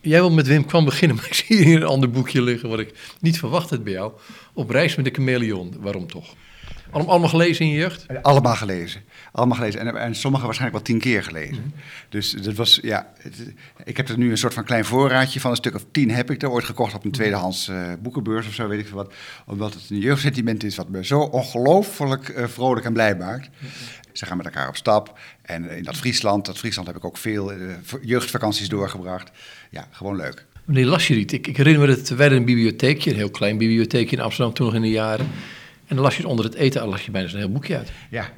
Jij wil met Wim Kwam beginnen, maar ik zie hier een ander boekje liggen wat ik niet verwacht had bij jou. Op reis met de chameleon. Waarom toch? Allemaal, gelezen in je jeugd? Allemaal gelezen. Allemaal gelezen. En, en sommige waarschijnlijk wel tien keer gelezen. Dus dat was, ja. Het, ik heb er nu een soort van klein voorraadje van. Een stuk of tien heb ik er ooit gekocht op een tweedehands uh, boekenbeurs of zo, weet ik veel wat. Omdat het een jeugdsentiment is wat me zo ongelooflijk uh, vrolijk en blij maakt. Ze gaan met elkaar op stap. En in dat Friesland, dat Friesland heb ik ook veel uh, jeugdvakanties doorgebracht. Ja, gewoon leuk. Wanneer las je niet? Ik, ik herinner me dat we een bibliotheekje, een heel klein bibliotheekje in Amsterdam toen nog in de jaren. En dan las je onder het eten, las je bijna zo'n heel boekje uit. Ja,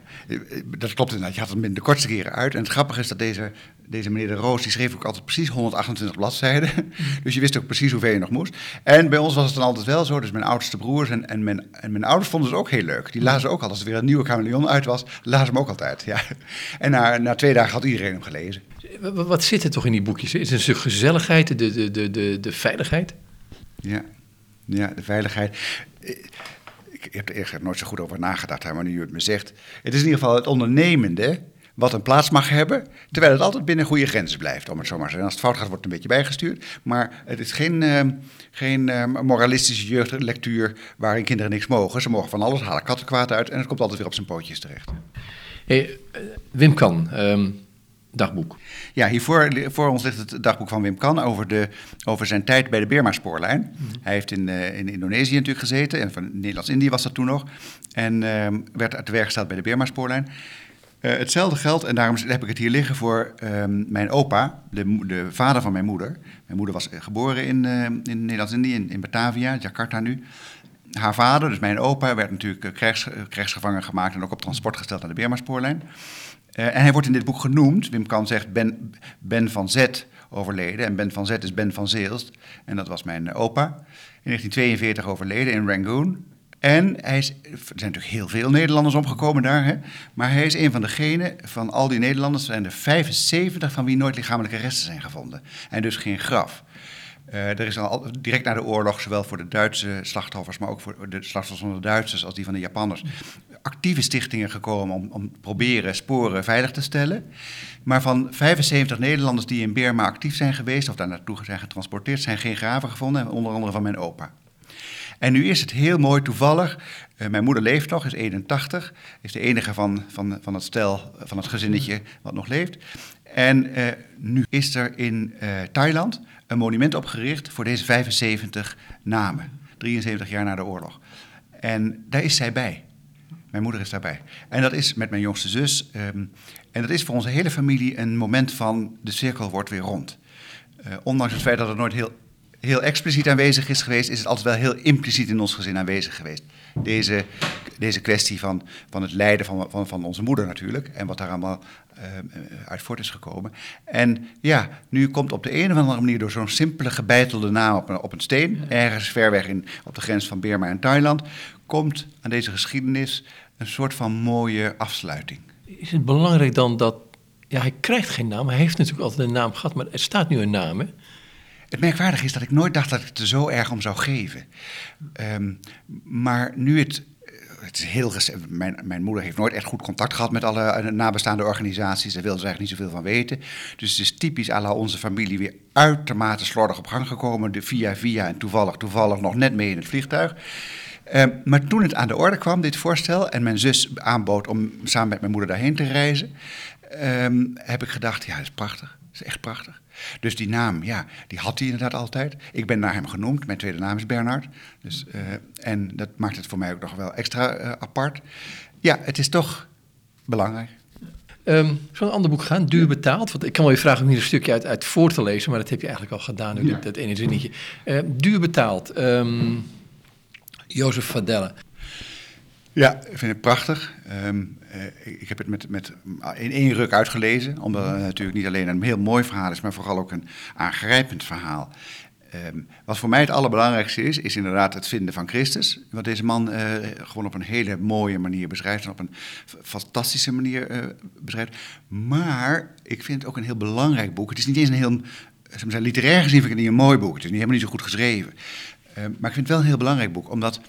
dat klopt inderdaad. Je had hem in de kortste keren uit. En het grappige is dat deze, deze meneer De Roos, die schreef ook altijd precies 128 bladzijden. Dus je wist ook precies hoeveel je nog moest. En bij ons was het dan altijd wel zo. Dus mijn oudste broers en, en, mijn, en mijn ouders vonden het ook heel leuk. Die lazen ook al, als er weer een nieuwe chameleon uit was, lazen hem ook altijd. Ja. En na, na twee dagen had iedereen hem gelezen. Wat zit er toch in die boekjes? Is het een stuk gezelligheid, de, de, de, de, de veiligheid? Ja. ja, de veiligheid ik heb er eerst nooit zo goed over nagedacht, maar nu u het me zegt. Het is in ieder geval het ondernemende wat een plaats mag hebben, terwijl het altijd binnen goede grenzen blijft, om het zo maar te zeggen. Als het fout gaat, wordt het een beetje bijgestuurd. Maar het is geen, uh, geen uh, moralistische jeugdlectuur waarin kinderen niks mogen. Ze mogen van alles, halen kattenkwaad uit en het komt altijd weer op zijn pootjes terecht. Hey, Wim Kan, um, dagboek. Ja, hiervoor voor ons ligt het dagboek van Wim Kan over, de, over zijn tijd bij de Birma-spoorlijn. Mhm. Hij heeft in, uh, in Indonesië natuurlijk gezeten, en van Nederlands-Indië was dat toen nog. En uh, werd uit de werk gesteld bij de Birma-spoorlijn. Uh, hetzelfde geldt, en daarom heb ik het hier liggen voor ehm, mijn opa, de, de, vader van mijn moeder. Mijn moeder was geboren in, in Nederlands-Indië, in, in Batavia, Jakarta nu haar vader, dus mijn opa, werd natuurlijk krijgs, krijgsgevangen gemaakt en ook op transport gesteld naar de Birma-spoorlijn. Uh, en hij wordt in dit boek genoemd. Wim Kan zegt ben, ben van Zet overleden. En Ben van Zet is Ben van Zeelst. En dat was mijn opa. In 1942 overleden in Rangoon. En hij is, er zijn natuurlijk heel veel Nederlanders omgekomen daar. Hè? Maar hij is een van degenen van al die Nederlanders. zijn er 75 van wie nooit lichamelijke resten zijn gevonden. En dus geen graf. Uh, er is al direct na de oorlog, zowel voor de Duitse slachtoffers, maar ook voor de slachtoffers van de Duitsers als die van de Japanners, actieve stichtingen gekomen om, om proberen sporen veilig te stellen. Maar van 75 Nederlanders die in Burma actief zijn geweest of daar naartoe zijn getransporteerd, zijn geen graven gevonden, onder andere van mijn opa. En nu is het heel mooi toevallig. Uh, mijn moeder leeft nog, is 81, is de enige van, van, van het stel, van het gezinnetje wat nog leeft. En uh, nu is er in uh, Thailand een monument opgericht voor deze 75 namen, 73 jaar na de oorlog. En daar is zij bij. Mijn moeder is daarbij. En dat is met mijn jongste zus. Um, en dat is voor onze hele familie een moment van de cirkel wordt weer rond. Uh, ondanks het feit dat het nooit heel, heel expliciet aanwezig is geweest, is het altijd wel heel impliciet in ons gezin aanwezig geweest. Deze, deze kwestie van, van het lijden van, van, van onze moeder natuurlijk. En wat daar allemaal uh, uit voort is gekomen. En ja, nu komt op de een of andere manier door zo'n simpele gebeitelde naam op een, op een steen, ergens ver weg in, op de grens van Burma en Thailand, komt aan deze geschiedenis een soort van mooie afsluiting. Is het belangrijk dan dat. Ja, hij krijgt geen naam. Hij heeft natuurlijk altijd een naam gehad, maar er staat nu een naam. Hè? Het merkwaardige is dat ik nooit dacht dat ik het er zo erg om zou geven. Um, maar nu het. Het is heel mijn, mijn moeder heeft nooit echt goed contact gehad met alle nabestaande organisaties. Daar wilde ze eigenlijk niet zoveel van weten. Dus het is typisch à la onze familie weer uitermate slordig op gang gekomen. De via via en toevallig, toevallig nog net mee in het vliegtuig. Uh, maar toen het aan de orde kwam, dit voorstel, en mijn zus aanbood om samen met mijn moeder daarheen te reizen, um, heb ik gedacht, ja, dat is prachtig. Dat is echt prachtig. Dus die naam, ja, die had hij inderdaad altijd. Ik ben naar hem genoemd. Mijn tweede naam is Bernard. Dus, uh, en dat maakt het voor mij ook nog wel extra uh, apart. Ja, het is toch belangrijk. Um, Zo'n ander boek gaan, duur betaald. Want ik kan wel je vragen om hier een stukje uit, uit voor te lezen, maar dat heb je eigenlijk al gedaan, nu, ja. dat, dat ene zinnetje. Uh, duur betaald. Um, Jozef Vadelle. Ja, ik vind het prachtig. Um, ik heb het met, met in één ruk uitgelezen, omdat het natuurlijk niet alleen een heel mooi verhaal is, maar vooral ook een aangrijpend verhaal. Um, wat voor mij het allerbelangrijkste is, is inderdaad het vinden van Christus. Wat deze man uh, gewoon op een hele mooie manier beschrijft en op een fantastische manier uh, beschrijft. Maar ik vind het ook een heel belangrijk boek. Het is niet eens een heel, zeg maar, literair gezien vind ik het niet een mooi boek. Het is niet helemaal niet zo goed geschreven. Uh, maar ik vind het wel een heel belangrijk boek, omdat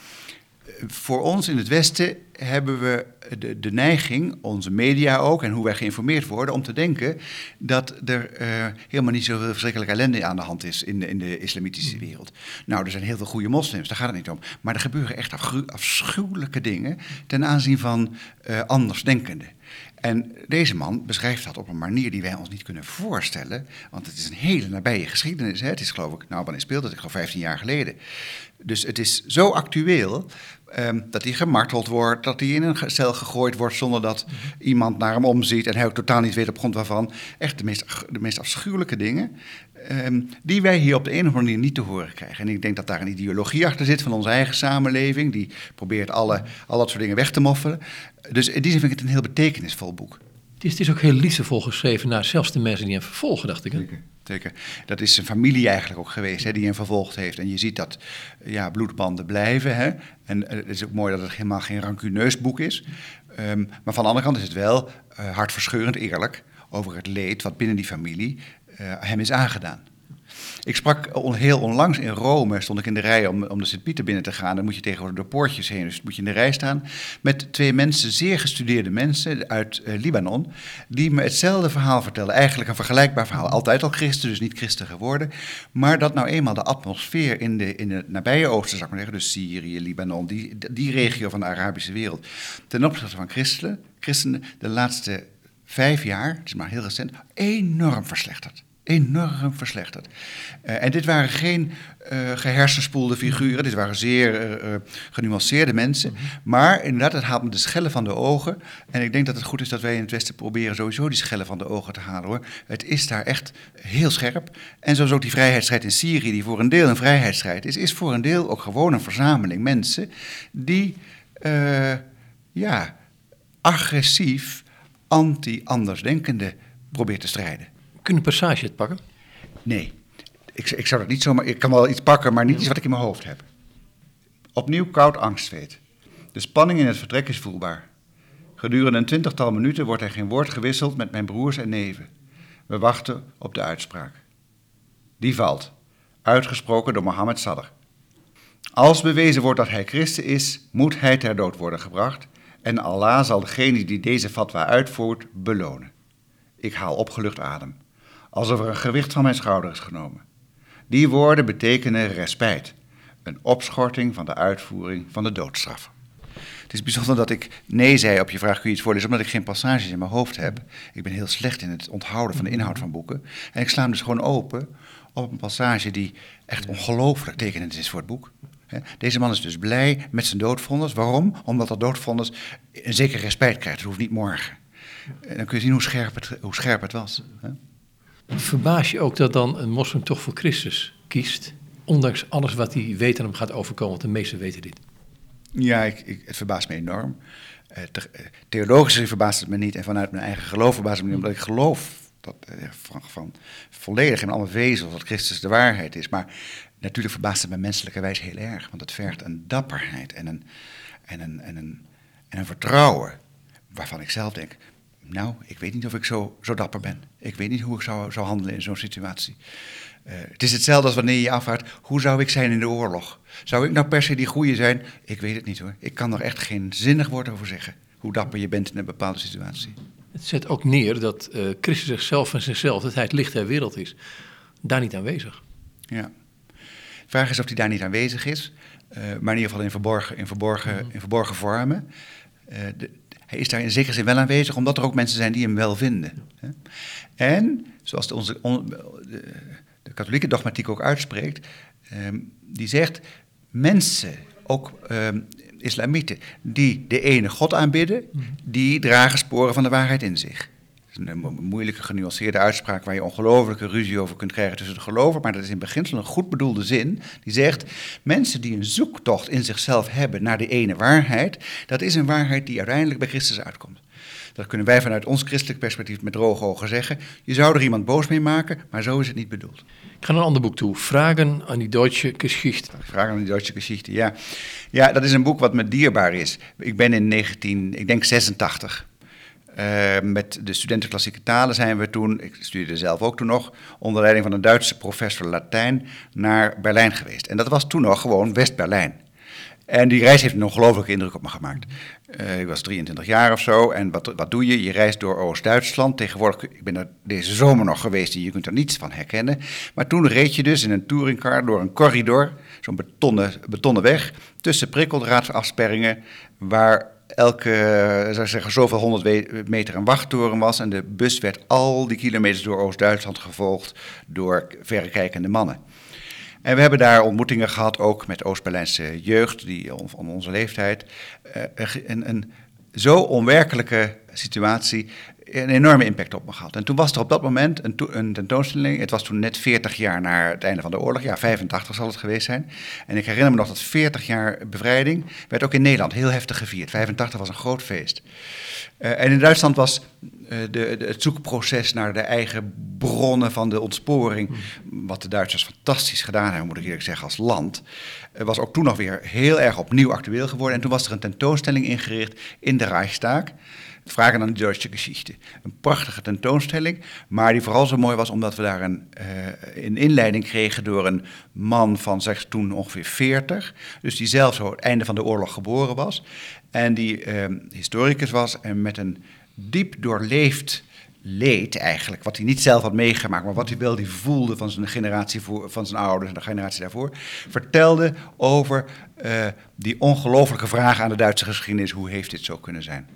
voor ons in het Westen hebben we de, de, neiging, onze media ook en hoe wij geïnformeerd worden, om te denken dat er uh, helemaal niet zoveel verschrikkelijke ellende aan de hand is in de, in de islamitische wereld. Nou, er zijn heel veel goede moslims, daar gaat het niet om. Maar er gebeuren echt afschuwelijke dingen ten aanzien van uh, andersdenkenden. En deze man beschrijft dat op een manier die wij ons niet kunnen voorstellen. Want het is een hele nabije geschiedenis. Hè? Het is geloof ik, nou wanneer speelde het? Ik geloof 15 jaar geleden. Dus het is zo actueel Ehm, dat hij gemarteld wordt, dat hij in een cel gegooid wordt zonder dat mhm. iemand naar hem omziet en hij ook totaal niet weet op grond waarvan. Echt de meest, de meest afschuwelijke dingen, ehm, die wij hier op de een of andere manier niet te horen krijgen. En ik denk dat daar een ideologie achter zit van onze eigen samenleving, die probeert alle, al dat soort dingen weg te moffelen. Dus in die zin vind ik het een heel betekenisvol boek. Het is, ook heel liefdevol geschreven naar zelfs de mensen die hem vervolgen, dacht ik. Dat is een familie eigenlijk ook geweest hè, die hem vervolgd heeft. En je ziet dat ja, bloedbanden blijven. Hè. En eh, het is ook mooi dat het helemaal geen rancuneus boek is. Um, maar van de andere kant is het wel uh, hartverscheurend eerlijk over het leed wat binnen die familie uh, hem is aangedaan. Ik sprak heel onlangs in Rome, stond ik in de rij om, om de Sint-Pieter binnen te gaan. Dan moet je tegenwoordig door poortjes heen, dus moet je in de rij staan. Met twee mensen, zeer gestudeerde mensen uit uh, Libanon, die me hetzelfde verhaal vertelden. Eigenlijk een vergelijkbaar verhaal. Altijd al christen, dus niet christen geworden. Maar dat nou eenmaal de atmosfeer in de, in de nabije oosten, zou ik maar zeggen, dus Syrië, Libanon, die, die regio van de Arabische wereld, ten opzichte van christenen, christenen de laatste vijf jaar, het is maar heel recent, enorm verslechterd enorm verslechterd. Uh, en dit waren geen uh, gehersenspoelde figuren, dit waren zeer uh, genuanceerde mensen. Mhm. Maar inderdaad, het haalt me de schellen van de ogen. En ik denk dat het goed is dat wij in het Westen proberen sowieso die schellen van de ogen te halen hoor. Het is daar echt heel scherp. En zoals ook die vrijheidsstrijd in Syrië, die voor een deel een vrijheidsstrijd is, is voor een deel ook gewoon een verzameling mensen die, ja, agressief anti-andersdenkende probeert te strijden. Kun je een passage het pakken? Nee. Ik, ik zou dat niet zomaar... Ik kan wel iets pakken, maar niet iets wat ik in mijn hoofd heb. Opnieuw koud angstzweet. De spanning in het vertrek is voelbaar. Gedurende een twintigtal minuten wordt er geen woord gewisseld met mijn broers en neven. We wachten op de uitspraak. Die valt, uitgesproken door Mohammed Sadr. Als bewezen wordt dat hij christen is, moet hij ter dood worden gebracht en Allah zal degene die deze fatwa uitvoert belonen. Ik haal opgelucht adem alsof er een gewicht van mijn schouder is genomen. Die woorden betekenen respijt, een opschorting van de uitvoering van de doodstraf. Het is bijzonder dat ik nee zei op je vraag, kun je iets voorlezen, omdat ik geen passages in mijn hoofd heb. Ik ben heel slecht in het onthouden van de inhoud van boeken. En ik sla hem dus gewoon open op een passage die echt ongelooflijk tekenend is voor het boek. Deze man is dus blij met zijn doodvonders. Waarom? Omdat dat doodvonders een zeker respijt krijgt. Het hoeft niet morgen. En dan kun je zien hoe scherp het, hoe scherp het was. Verbaas je ook dat dan een moslim toch voor Christus kiest, ondanks alles wat hij weet en hem gaat overkomen, want de meesten weten dit? Ja, ik, ik, het verbaast me enorm. Uh, theologisch verbaast het me niet en vanuit mijn eigen geloof verbaast het me niet, omdat ik geloof dat, uh, van, volledig in alle vezels dat Christus de waarheid is. Maar natuurlijk verbaast het me menselijkerwijs heel erg, want het vergt een dapperheid en een, en een, en een, en een vertrouwen waarvan ik zelf denk, nou, ik weet niet of ik zo, zo dapper ben. Ik weet niet hoe ik zou, zou handelen in zo'n situatie. Uh, het is hetzelfde als wanneer je je afvraagt, hoe zou ik zijn in de oorlog? Zou ik nou per se die goede zijn? Ik weet het niet hoor. Ik kan er echt geen zinnig woord over zeggen. Hoe dapper je bent in een bepaalde situatie. Het zet ook neer dat uh, Christus zichzelf en zichzelf, dat hij het licht der wereld is, daar niet aanwezig. Ja. De vraag is of hij daar niet aanwezig is, uh, maar in ieder geval in verborgen, in verborgen, mhm. in verborgen vormen. De, hij is daar in zekere zin wel aanwezig, omdat er ook mensen zijn die hem wel vinden. En, zoals de, onze, de, de katholieke dogmatiek ook uitspreekt, ehm, die zegt, mensen, ook ehm, islamieten, die de ene God aanbidden, die dragen sporen van de waarheid in zich een moeilijke, genuanceerde uitspraak waar je ongelofelijke ruzie over kunt krijgen tussen de geloven. Maar dat is in beginsel een goed bedoelde zin. Die zegt: mensen die een zoektocht in zichzelf hebben naar de ene waarheid, dat is een waarheid die uiteindelijk bij Christus uitkomt. Dat kunnen wij vanuit ons christelijk perspectief met droge ogen zeggen. Je zou er iemand boos mee maken, maar zo is het niet bedoeld. Ik ga naar een ander boek toe. Vragen aan die Duitse Geschichte. Vragen aan die Duitse Geschichte, ja. Ja, dat is een boek wat me dierbaar is. Ik ben in 19, ik denk 86 uh, met de studenten klassieke talen zijn we toen, ik studeerde zelf ook toen nog, onder leiding van een Duitse professor Latijn naar Berlijn geweest. En dat was toen nog gewoon West-Berlijn. En die reis heeft een ongelooflijke indruk op me gemaakt. Uh, ik was 23 jaar of zo. En wat, wat doe je? Je reist door Oost-Duitsland. Tegenwoordig, ik ben er deze zomer nog geweest en je kunt er niets van herkennen. Maar toen reed je dus in een touringcar door een corridor, zo'n betonnen, betonnen weg, tussen prikkeldraadafsperringen, waar elke, zou ik zeggen, zoveel honderd meter een wachttoren was. En de bus werd al die kilometers door Oost-Duitsland gevolgd door verrekijkende mannen. En we hebben daar ontmoetingen gehad, ook met Oost-Berlijnse jeugd, die van onze leeftijd. Uh, een, een zo onwerkelijke situatie een enorme impact op me gehad. En toen was er op dat moment een, een, tentoonstelling. Het was toen net 40 jaar na het einde van de oorlog. Ja, 85 zal het geweest zijn. En ik herinner me nog dat 40 jaar bevrijding werd ook in Nederland heel heftig gevierd. 85 was een groot feest. Uh, en in Duitsland was de, de, het zoekproces naar de eigen bronnen van de ontsporing, hmm. wat de Duitsers fantastisch gedaan hebben, moet ik eerlijk zeggen, als land, uh, was ook toen nog weer heel erg opnieuw actueel geworden. En toen was er een tentoonstelling ingericht in de Reichstag. Vragen aan de Duitse Geschichte. Een prachtige tentoonstelling, maar die vooral zo mooi was omdat we daar een, uh, een inleiding kregen door een man van zeg toen ongeveer 40. Dus die zelf zo het einde van de oorlog geboren was. En die uh, historicus was en met een diep doorleefd leed eigenlijk, wat hij niet zelf had meegemaakt, maar wat hij wel die voelde van zijn generatie voor, van zijn ouders en de generatie daarvoor, vertelde over uh, die ongelofelijke vraag aan de Duitse geschiedenis: hoe heeft dit zo kunnen zijn?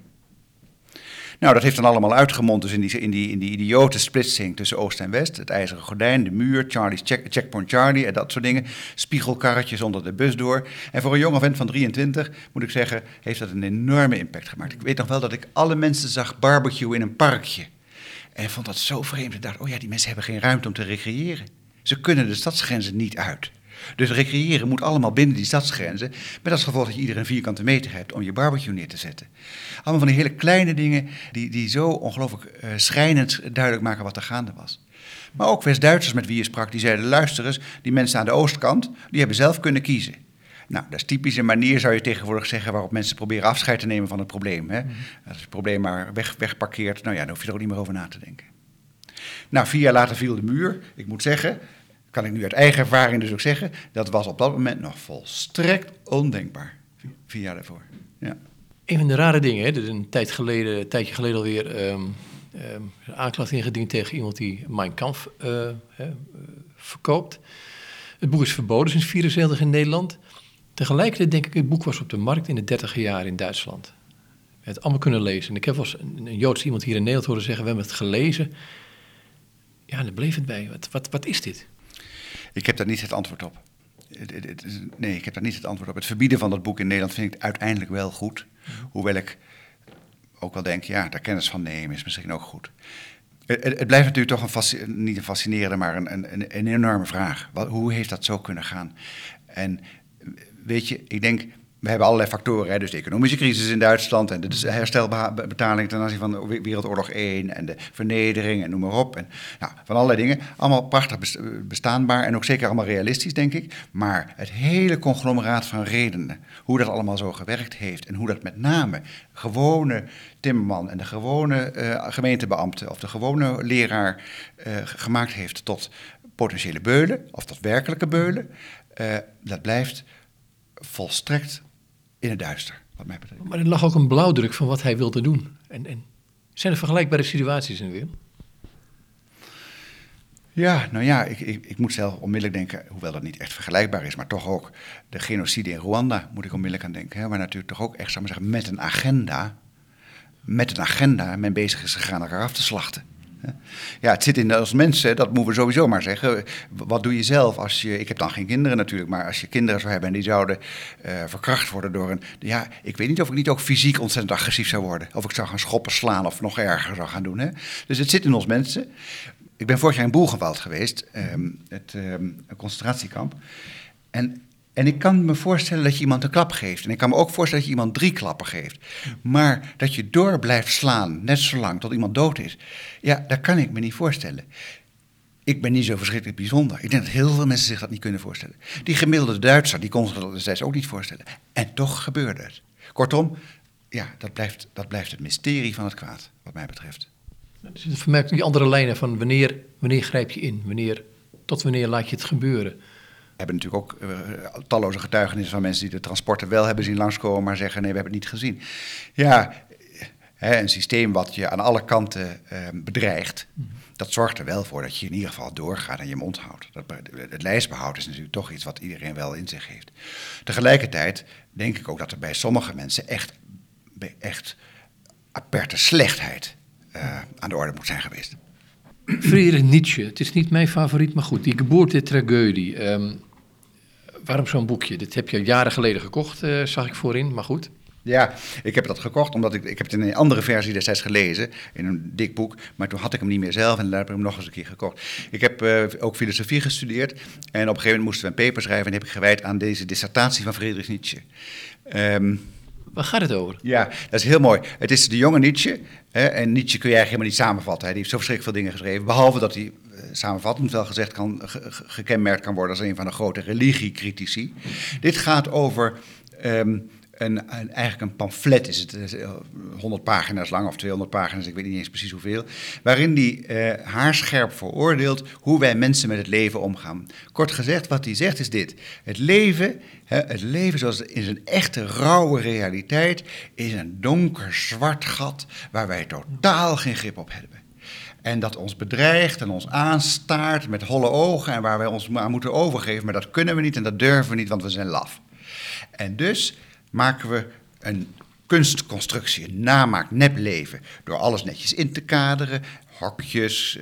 Nou, dat heeft dan allemaal uitgemond dus in die, in die, in die idiote splitsing tussen Oost en West. Het ijzeren gordijn, de muur, Charlie's check, Checkpoint Charlie en dat soort dingen. Spiegelkarretjes onder de bus door. En voor een jonge vent van 23, moet ik zeggen, heeft dat een enorme impact gemaakt. Ik weet nog wel dat ik alle mensen zag barbecue in een parkje. En vond dat zo vreemd. Ik dacht, oh ja, die mensen hebben geen ruimte om te recreëren. Ze kunnen de stadsgrenzen niet uit. Dus recreëren moet allemaal binnen die stadsgrenzen. Met als gevolg dat je ieder een vierkante meter hebt om je barbecue neer te zetten. Allemaal van die hele kleine dingen die, die zo ongelooflijk uh, schrijnend duidelijk maken wat er gaande was. Maar ook West-Duitsers met wie je sprak, die zeiden: luister eens, die mensen aan de oostkant, die hebben zelf kunnen kiezen. Nou, dat is typische manier, zou je tegenwoordig zeggen, waarop mensen proberen afscheid te nemen van het probleem. Hè? Als je het probleem maar weg, wegparkeert, nou ja, dan hoef je er ook niet meer over na te denken. Nou, vier jaar later viel de muur. Ik moet zeggen, kan ik nu uit eigen ervaring dus ook zeggen, dat was op dat moment nog volstrekt ondenkbaar. Vier jaar daarvoor. Ja. Een van de rare dingen, hè, een, tijd geleden, tijdje geleden alweer um, um, een aanklacht ingediend tegen iemand die Mein Kampf uh, verkoopt. Het boek is verboden sinds 74 in Nederland. Tegelijkertijd denk ik, het boek was op de markt in de 30 jaar in Duitsland. We het allemaal kunnen lezen. En ik heb wel een, een Joods iemand hier in Nederland horen zeggen, we hebben het gelezen. Ja, en dan bleef het bij. Wat, wat, wat is dit? Ik heb daar niet het antwoord op. Nee, ik heb daar niet het antwoord op. Het verbieden van dat boek in Nederland vind ik uiteindelijk wel goed. Hoewel ik ook wel denk, ja, daar kennis van nemen is misschien ook goed. Het, blijft natuurlijk toch een niet een fascinerende, maar een, een, een enorme vraag. Wat, hoe heeft dat zo kunnen gaan? En weet je, ik denk, we hebben allerlei factoren. Hè? Dus de economische crisis in Duitsland en de herstelbetaling ten aanzien van Wereldoorlog 1 en de vernedering en noem maar op. En, nou, van allerlei dingen. Allemaal prachtig bestaanbaar en ook zeker allemaal realistisch, denk ik. Maar het hele conglomeraat van redenen, hoe dat allemaal zo gewerkt heeft en hoe dat met name gewone timmerman en de gewone uh, gemeentebeambte of de gewone leraar uh, gemaakt heeft tot potentiële beulen of tot werkelijke beulen, uh, dat blijft volstrekt in het duister, wat mij betreft. Maar er lag ook een blauwdruk van wat hij wilde doen. En, en zijn er vergelijkbare situaties in weer? Ja, nou ja, ik, ik, ik, moet zelf onmiddellijk denken, hoewel dat niet echt vergelijkbaar is, maar toch ook de genocide in Rwanda moet ik onmiddellijk aan denken. Hè, waar natuurlijk toch ook echt, zou maar zeggen, met een agenda, met een agenda men bezig is gegaan elkaar af te slachten. Ja, het zit in als mensen, dat moeten we sowieso maar zeggen. Wat doe je zelf als je, ik heb dan geen kinderen natuurlijk, maar als je kinderen zou hebben en die zouden uh, verkracht worden door een, ja, ik weet niet of ik niet ook fysiek ontzettend agressief zou worden. Of ik zou gaan schoppen, slaan of nog erger zou gaan doen. Hè? Dus het zit in ons mensen. Ik ben vorig jaar in Boelgewald geweest, um, het um, concentratiekamp. En en ik kan me voorstellen dat je iemand een klap geeft. En ik kan me ook voorstellen dat je iemand drie klappen geeft. Maar dat je door blijft slaan, net zolang tot iemand dood is. Ja, dat kan ik me niet voorstellen. Ik ben niet zo verschrikkelijk bijzonder. Ik denk dat heel veel mensen zich dat niet kunnen voorstellen. Die gemiddelde Duitser, die kon zich dat ook niet voorstellen. En toch gebeurde het. Kortom, ja, dat blijft, dat blijft het mysterie van het kwaad, wat mij betreft. Dus vermerkt die andere lijnen van wanneer, wanneer grijp je in? Wanneer, tot wanneer laat je het gebeuren? Hebben natuurlijk ook uh, talloze getuigenissen van mensen die de transporten wel hebben zien langskomen, maar zeggen nee, we hebben het niet gezien. Ja, hè, een systeem wat je aan alle kanten uh, bedreigt, dat zorgt er wel voor dat je in ieder geval doorgaat en je mond houdt. Dat, het lijstbehoud is natuurlijk toch iets wat iedereen wel in zich heeft. Tegelijkertijd denk ik ook dat er bij sommige mensen echt, echt aperte slechtheid uh, aan de orde moet zijn geweest. Friedrich Nietzsche, het is niet mijn favoriet, maar goed, die geboortetragedie. Um, waarom zo'n boekje? Dit heb je jaren geleden gekocht, uh, zag ik voorin, maar goed. Ja, ik heb dat gekocht omdat ik, ik heb het in een andere versie destijds gelezen, in een dik boek, maar toen had ik hem niet meer zelf en daar heb ik hem nog eens een keer gekocht. Ik heb uh, ook filosofie gestudeerd en op een gegeven moment moesten we een paper schrijven en heb ik gewijd aan deze dissertatie van Friedrich Nietzsche. Um, Waar gaat het over? Ja, dat is heel mooi. Het is de jonge Nietzsche. Hè, en Nietzsche kun je eigenlijk helemaal niet samenvatten. Hij heeft zo verschrikkelijk veel dingen geschreven. Behalve dat hij samenvattend wel gezegd kan, gekenmerkt kan worden als een van de grote religiecritici. Dit gaat over um, een, een, eigenlijk een pamflet is het, 100 pagina's lang of 200 pagina's, ik weet niet eens precies hoeveel, waarin hij uh, haarscherp veroordeelt hoe wij mensen met het leven omgaan. Kort gezegd, wat hij zegt is dit: het leven, hè, het leven zoals in zijn echte rauwe realiteit, is een donker zwart gat waar wij totaal geen grip op hebben. En dat ons bedreigt en ons aanstaart met holle ogen en waar wij ons aan moeten overgeven. Maar dat kunnen we niet en dat durven we niet, want we zijn laf. En dus maken we een kunstconstructie, een namaak, nepleven. Door alles netjes in te kaderen, hokjes,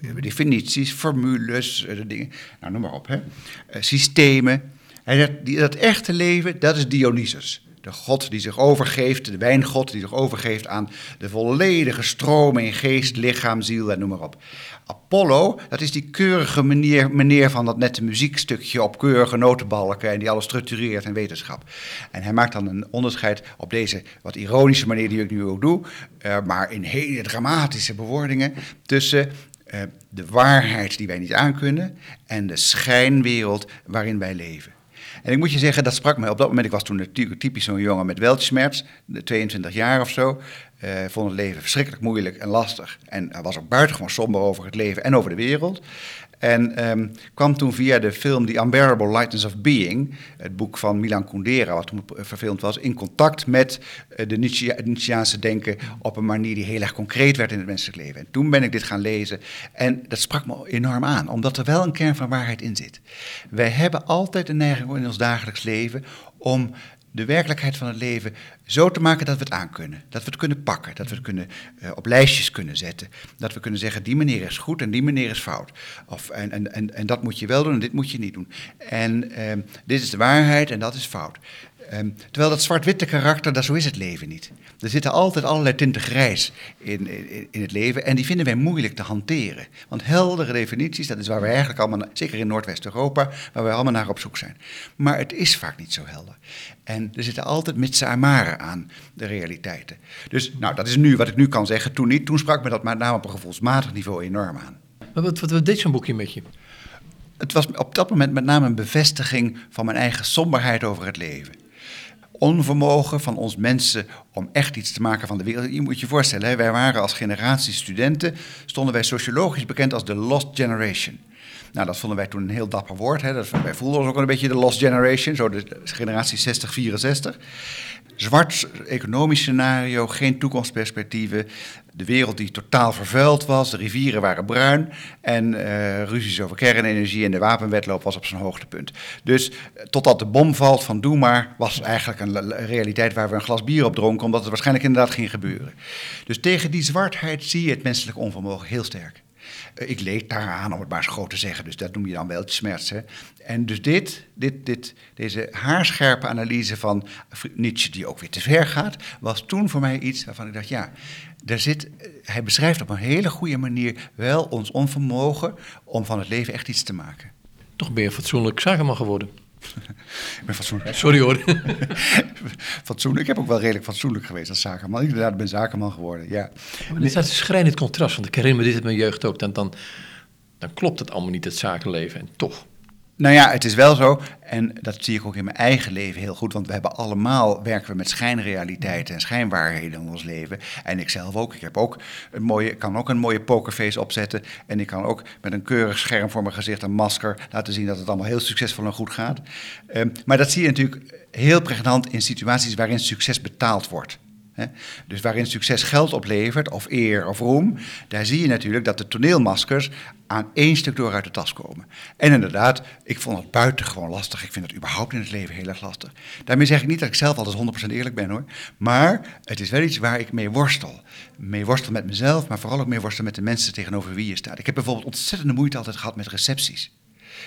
uh, definities, formules, uh, dingen, nou noem maar op. Hè. Uh, systemen. En dat, die, dat echte leven, dat is Dionysus. De god die zich overgeeft, de wijngod die zich overgeeft aan de volledige stroom in geest, lichaam, ziel en noem maar op. Apollo, dat is die keurige meneer, meneer van dat nette muziekstukje op keurige notenbalken en die alles structureert in wetenschap. En hij maakt dan een onderscheid op deze wat ironische manier die ik nu ook doe, uh, maar in hele dramatische bewoordingen tussen uh, de waarheid die wij niet aankunnen en de schijnwereld waarin wij leven. En ik moet je zeggen, dat sprak mij op dat moment. Ik was toen natuurlijk typisch zo'n jongen met weltschmerz, 22 jaar of zo. Uh, vond het leven verschrikkelijk moeilijk en lastig. En was ook buitengewoon somber over het leven en over de wereld. En um, kwam toen via de film The Unbearable Lightness of Being, het boek van Milan Kundera, wat toen verfilmd was, in contact met uh, de Nietzscheaanse denken op een manier die heel erg concreet werd in het menselijk leven. En toen ben ik dit gaan lezen en dat sprak me enorm aan, omdat er wel een kern van waarheid in zit. Wij hebben altijd de neiging in ons dagelijks leven om de werkelijkheid van het leven zo te maken dat we het aankunnen. Dat we het kunnen pakken, dat we het kunnen, uh, op lijstjes kunnen zetten. Dat we kunnen zeggen, die meneer is goed en die meneer is fout. Of, en, en, en, en dat moet je wel doen en dit moet je niet doen. En uh, dit is de waarheid en dat is fout. Um, terwijl dat zwart-witte karakter, dat, zo is het leven niet. Er zitten altijd allerlei tinten grijs in, in, in, het leven en die vinden wij moeilijk te hanteren. Want heldere definities, dat is waar we eigenlijk allemaal, zeker in Noordwest-Europa, waar we allemaal naar op zoek zijn. Maar het is vaak niet zo helder. En er zitten altijd mitsen en maren aan de realiteiten. Dus nou, dat is nu wat ik nu kan zeggen. Toen niet, toen sprak me dat met name op een gevoelsmatig niveau enorm aan. Maar wat, wat, wat deed zo'n boekje met je? Het was op dat moment met name een bevestiging van mijn eigen somberheid over het leven onvermogen van ons mensen om echt iets te maken van de wereld. Je moet je voorstellen, wij waren als generatie studenten, stonden wij sociologisch bekend als de Lost Generation. Nou, dat vonden wij toen een heel dapper woord. Hè. Dat, wij voelden ons ook een beetje de Lost Generation, zo de generatie 60-64. Zwart economisch scenario, geen toekomstperspectieven. De wereld die totaal vervuild was, de rivieren waren bruin en uh, ruzies over kernenergie en de wapenwetloop was op zijn hoogtepunt. Dus eh, totdat de bom valt van doe maar, was eigenlijk een realiteit waar we een glas bier op dronken, omdat het waarschijnlijk inderdaad ging gebeuren. Dus tegen die zwartheid zie je het menselijk onvermogen heel sterk. Uh, ik leed daaraan, om het maar groot te zeggen, dus dat noem je dan wel smerts. Hè? En dus dit, dit, dit, deze haarscherpe analyse van Nietzsche, die ook weer te ver gaat, was toen voor mij iets waarvan ik dacht, ja, daar zit, hij beschrijft op een hele goede manier wel ons onvermogen om van het leven echt iets te maken. Toch ben je fatsoenlijk zakenman geworden. ik ben fatsoenlijk. Sorry hoor. fatsoenlijk. Ik heb ook wel redelijk fatsoenlijk geweest als zakenman. Ik inderdaad ben zakenman geworden, ja. Maar dit staat een schrijnend contrast, want ik herinner me dit uit mijn jeugd ook. Dan, dan, dan klopt het allemaal niet, het zakenleven. En toch. Nou ja, het is wel zo, en dat zie ik ook in mijn eigen leven heel goed, want we hebben allemaal, werken we met schijnrealiteiten en schijnwaarheden in ons leven. En ik zelf ook, ik heb ook een mooie, kan ook een mooie pokerface opzetten en ik kan ook met een keurig scherm voor mijn gezicht, een masker, laten zien dat het allemaal heel succesvol en goed gaat. Um, maar dat zie je natuurlijk heel pregnant in situaties waarin succes betaald wordt. Dus waarin succes geld oplevert, of eer of roem, daar zie je natuurlijk dat de toneelmaskers aan één stuk door uit de tas komen. En inderdaad, ik vond het buitengewoon lastig. Ik vind het überhaupt in het leven heel erg lastig. Daarmee zeg ik niet dat ik zelf altijd 100% eerlijk ben hoor. Maar het is wel iets waar ik mee worstel. Mee worstel met mezelf, maar vooral ook mee worstel met de mensen tegenover wie je staat. Ik heb bijvoorbeeld ontzettende moeite altijd gehad met recepties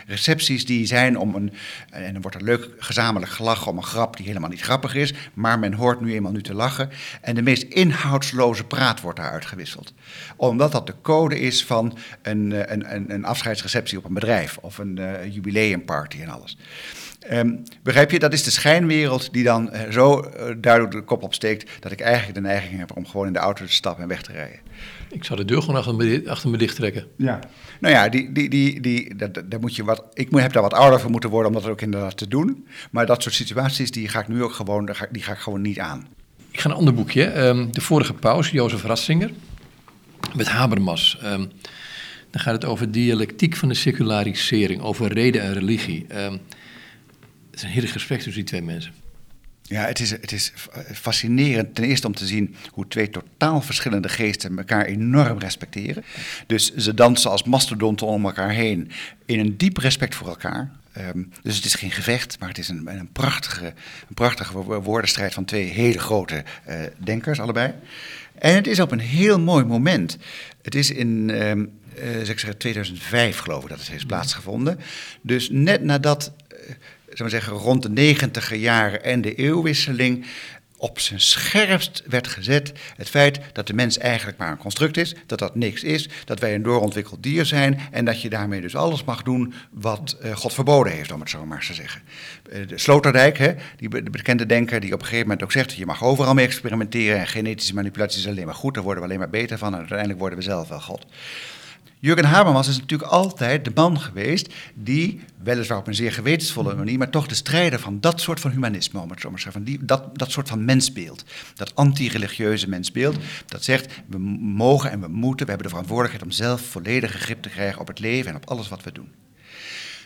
recepties die zijn om een. En dan wordt er leuk gezamenlijk gelachen om een grap die helemaal niet grappig is. Maar men hoort nu eenmaal nu te lachen. En de meest inhoudsloze praat wordt daar uitgewisseld. Omdat dat de code is van een, eh, een, een, een afscheidsreceptie op een bedrijf. Of een uh, jubileumparty en alles. Um, begrijp je, dat is de schijnwereld die dan uh, zo uh, duidelijk de kop opsteekt dat ik eigenlijk de neiging heb om gewoon in de auto te stappen en weg te rijden. Ik zou de deur gewoon achter me, achter me dicht trekken. Ja. Nou ja, die, die, die, die, dat, daar moet je wat, ik heb daar wat ouder voor moeten worden om dat ook inderdaad te doen. Maar dat soort situaties die ga ik nu ook gewoon, die ga ik gewoon niet aan. Ik ga een ander boekje. Um, de vorige paus, Jozef Ratzinger, met Habermas. Um, dan gaat het over dialectiek van de secularisering, over reden en religie. Um, het is een heerlijk gesprek tussen die twee mensen. Ja, het is, het is fascinerend ten eerste om te zien hoe twee totaal verschillende geesten elkaar enorm respecteren. Dus ze dansen als mastodonten om elkaar heen in een diep respect voor elkaar. Um, dus het is geen gevecht, maar het is een, een, prachtige, een prachtige woordenstrijd van twee hele grote uh, denkers, allebei. En het is op een heel mooi moment. Het is in um, uh, zeg 2005, geloof ik, dat het heeft plaatsgevonden. Dus net nadat. Uh, zou zeggen, rond de negentiger jaren en de eeuwwisseling op zijn scherpst werd gezet het feit dat de mens eigenlijk maar een construct is, dat dat niks is, dat wij een doorontwikkeld dier zijn en dat je daarmee dus alles mag doen wat uh, God verboden heeft, om het zo maar eens te zeggen. Uh, de Sloterdijk, hè, die de bekende denker die op een gegeven moment ook zegt, je mag overal mee experimenteren en genetische manipulatie is alleen maar goed, daar worden we alleen maar beter van en uiteindelijk worden we zelf wel God. Jurgen Habermas is natuurlijk altijd de man geweest die, weliswaar op een zeer gewetensvolle manier, maar toch de strijder van dat soort van humanisme, om het zo maar te zeggen, van die, dat, dat soort van mensbeeld, dat anti-religieuze mensbeeld, dat zegt we mogen en we moeten, we hebben de verantwoordelijkheid om zelf volledige grip te krijgen op het leven en op alles wat we doen.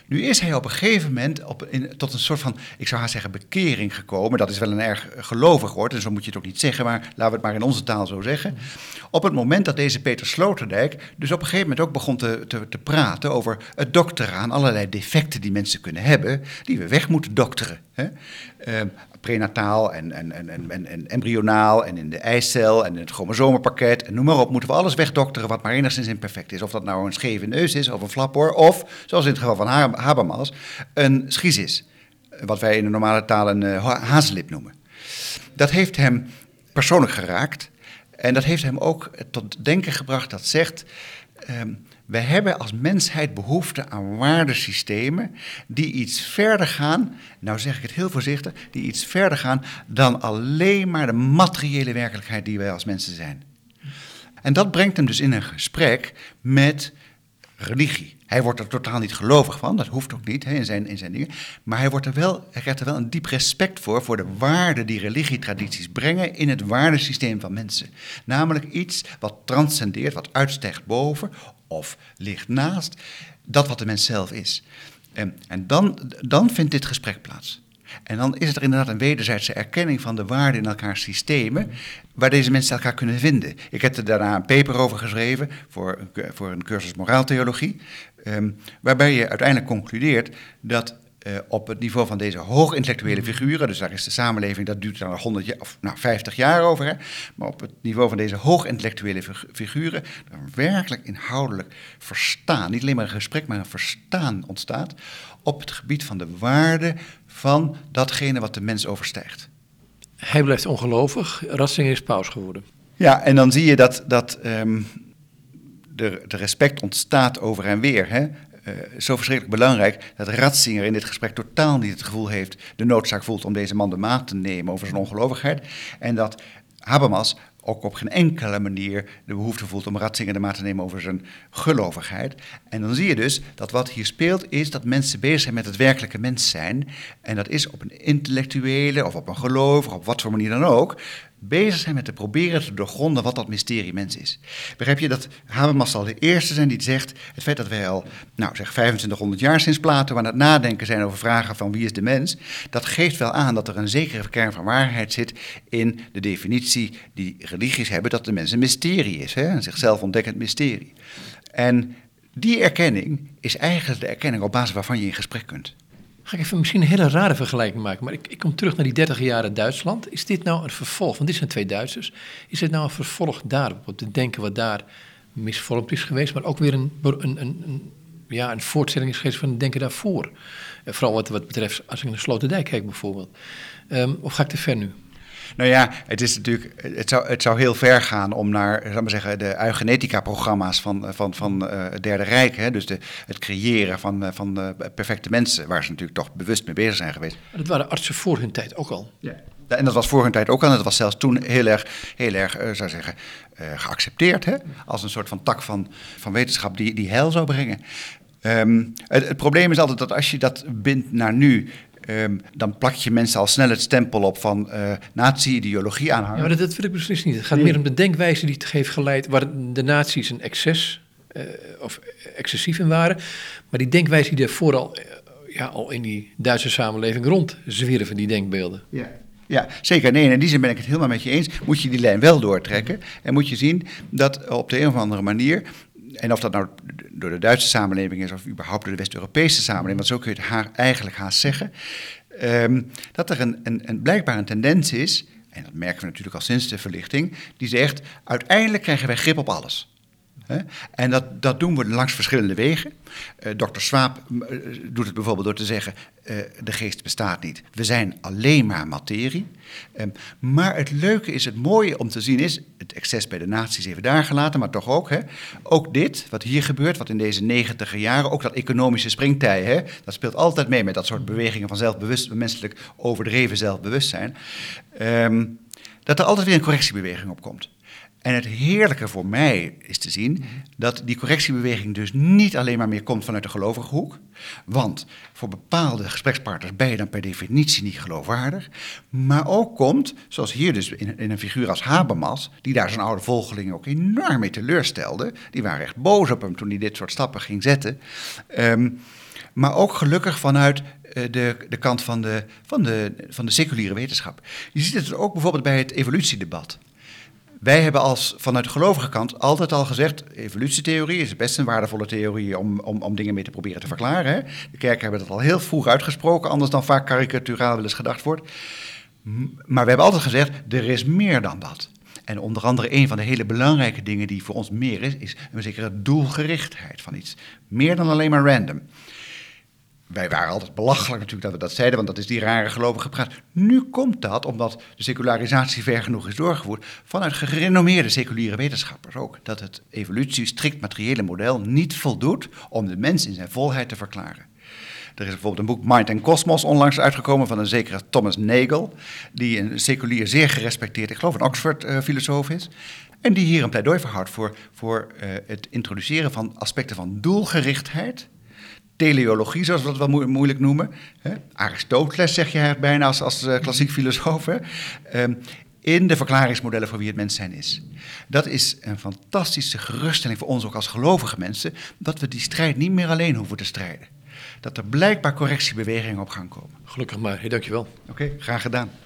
Nu is hij op een gegeven moment op, in, tot een soort van, ik zou haar zeggen, bekering gekomen. Dat is wel een erg gelovig woord, en zo moet je het ook niet zeggen, maar laten we het maar in onze taal zo zeggen. Op het moment dat deze Peter Sloterdijk dus op een gegeven moment ook begon te, te, te praten over het dokteren aan allerlei defecten die mensen kunnen hebben, die we weg moeten dokteren. Uh, prenataal en, en, en, en, en embryonaal en in de eicel en in het chromosomenpakket en noem maar op, moeten we alles wegdokteren wat maar enigszins imperfect is. Of dat nou een scheve neus is of een flaphoor of, zoals in het geval van Habermas, een schisis. Wat wij in de normale taal een uh, noemen. Dat heeft hem persoonlijk geraakt en dat heeft hem ook tot denken gebracht dat zegt... Um, we hebben als mensheid behoefte aan waardesystemen die iets verder gaan, nou zeg ik het heel voorzichtig, die iets verder gaan dan alleen maar de materiële werkelijkheid die wij als mensen zijn. En dat brengt hem dus in een gesprek met religie. Hij wordt er totaal niet gelovig van, dat hoeft ook niet hè, in, zijn, in zijn dingen. Maar hij, wordt er wel, hij krijgt er wel een diep respect voor, voor de waarden die religietradities brengen in het waardesysteem van mensen. Namelijk iets wat transcendeert, wat uitstijgt boven of ligt naast dat wat de mens zelf is. En, en dan, dan vindt dit gesprek plaats. En dan is er inderdaad een wederzijdse erkenning van de waarden in elkaars systemen, waar deze mensen elkaar kunnen vinden. Ik heb er daarna een paper over geschreven voor, voor een cursus moraaltheologie, um, waarbij je uiteindelijk concludeert dat uh, op het niveau van deze hoogintellectuele figuren, dus daar is de samenleving, dat duurt dan 100 jaar, of nou 50 jaar over, hè, maar op het niveau van deze hoogintellectuele figuren, er werkelijk inhoudelijk verstaan, niet alleen maar een gesprek, maar een verstaan ontstaat op het gebied van de waarde van datgene wat de mens overstijgt. Hij blijft ongelovig, Ratzinger is paus geworden. Ja, en dan zie je dat, dat um, de, de, respect ontstaat over en weer. Hè? Uh, zo verschrikkelijk belangrijk dat Ratzinger in dit gesprek totaal niet het gevoel heeft, de noodzaak voelt om deze man de maat te nemen over zijn ongelovigheid. En dat Habermas ook op geen enkele manier de behoefte voelt om Ratzinger de maat te nemen over zijn gelovigheid. En dan zie je dus dat wat hier speelt is dat mensen bezig zijn met het werkelijke mens zijn. En dat is op een intellectuele of op een gelovige, op wat voor manier dan ook, bezig zijn met te proberen te doorgronden wat dat mysterie mens is. Begrijp je dat Habermas zal de eerste zijn die zegt, het feit dat wij al, nou zeg 2500 jaar sinds Plato aan het nadenken zijn over vragen van wie is de mens, dat geeft wel aan dat er een zekere kern van waarheid zit in de definitie die religies hebben dat de mens een mysterie is, hè? een zichzelf ontdekkend mysterie. En die erkenning is eigenlijk de erkenning op basis waarvan je in gesprek kunt. Ga ik even misschien een hele rare vergelijking maken, maar ik, ik kom terug naar die 30 jaren Duitsland. Is dit nou een vervolg, want dit zijn twee Duitsers, is dit nou een vervolg daarop, op het denken wat daar misvormd is geweest, maar ook weer een, een, een, ja, een voortzetting is geweest van het denken daarvoor? En vooral wat, wat betreft, als ik naar Sloterdijk kijk bijvoorbeeld. Um, of ga ik te ver nu? Nou ja, het, is natuurlijk, het, zou, het zou heel ver gaan om naar zal maar zeggen, de eugenetica-programma's van, van, van uh, het Derde Rijk. Hè? Dus de, het creëren van, uh, van uh, perfecte mensen, waar ze natuurlijk toch bewust mee bezig zijn geweest. Dat waren artsen voor hun tijd ook al. Ja. En dat was voor hun tijd ook al. En dat was zelfs toen heel erg, heel erg uh, zou zeggen, geaccepteerd. Hè? Als een soort van tak van, van wetenschap die, die heil zou brengen. Um, het, het, probleem is altijd dat als je dat bindt naar nu, Um, dan plak je mensen al snel het stempel op van uh, nazi-ideologie aanhangen. Ja, maar dat, dat wil ik precies niet. Het gaat nee. meer om de denkwijze die het heeft geleid, waar de nazi's een excess uh, of excessief in waren. Maar die denkwijze die er vooral uh, ja, al in die Duitse samenleving rond zwierven, die denkbeelden. Ja. Ja, zeker. Nee, in die zin ben ik het helemaal met je eens. Moet je die lijn wel doortrekken. En moet je zien dat op de een of andere manier en of dat nou door de Duitse samenleving is of überhaupt door de West-Europese samenleving, want zo kun je het haar eigenlijk haast zeggen, um, dat er een, een, een, blijkbaar een tendens is, en dat merken we natuurlijk al sinds de verlichting, die zegt, uiteindelijk krijgen wij grip op alles. En dat, dat doen we langs verschillende wegen. Uh, Dr. Swaap uh, doet het bijvoorbeeld door te zeggen: uh, de geest bestaat niet. We zijn alleen maar materie. Um, maar het leuke is, het mooie om te zien is, het excess bij de naties even daar gelaten, maar toch ook, ook dit, wat hier gebeurt, wat in deze negentiger jaren, ook dat economische springtij, dat speelt altijd mee met dat soort bewegingen van zelfbewust, menselijk overdreven zelfbewustzijn. Um, dat er altijd weer een correctiebeweging op komt. En het heerlijke voor mij is te zien dat die correctiebeweging dus niet alleen maar meer komt vanuit de gelovige hoek. Want voor bepaalde gesprekspartners ben je dan per definitie niet geloofwaardig. Maar ook komt, zoals hier dus in, in een figuur als Habermas, die daar zijn oude volgelingen ook enorm mee teleurstelde. Die waren echt boos op hem toen hij dit soort stappen ging zetten. Um, maar ook gelukkig vanuit de, de kant van de, van, de, van de seculiere wetenschap. Je ziet het ook bijvoorbeeld bij het evolutiedebat. Wij hebben als vanuit de gelovige kant altijd al gezegd: evolutietheorie is best een waardevolle theorie om, om, om dingen mee te proberen te verklaren. Hè? De kerken hebben dat al heel vroeg uitgesproken, anders dan vaak karikaturaal wel gedacht wordt. Maar we hebben altijd gezegd: er is meer dan dat. En onder andere een van de hele belangrijke dingen die voor ons meer is, is een zekere doelgerichtheid van iets. Meer dan alleen maar random wij waren altijd belachelijk natuurlijk dat we dat zeiden, want dat is die rare gelovige praat. Nu komt dat, omdat de secularisatie ver genoeg is doorgevoerd, vanuit gerenommeerde seculiere wetenschappers ook. Dat het evolutie strikt materiële model niet voldoet om de mens in zijn volheid te verklaren. Er is bijvoorbeeld een boek Mind and Cosmos onlangs uitgekomen van een zekere Thomas Nagel, die een seculier zeer gerespecteerd, ik geloof een Oxford-filosoof is. En die hier een pleidooi verhoudt voor, voor uh, het introduceren van aspecten van doelgerichtheid teleologie, zoals we dat wel mo moeilijk noemen. Hè? Aristoteles zeg je bijna als, als uh, klassiek filosoof. Um, in de verklaringsmodellen voor wie het mens zijn is. Dat is een fantastische geruststelling voor ons ook als gelovige mensen, dat we die strijd niet meer alleen hoeven te strijden. Dat er blijkbaar correctiebewegingen op gaan komen. Gelukkig maar, hey, dankjewel. Oké, okay, graag gedaan.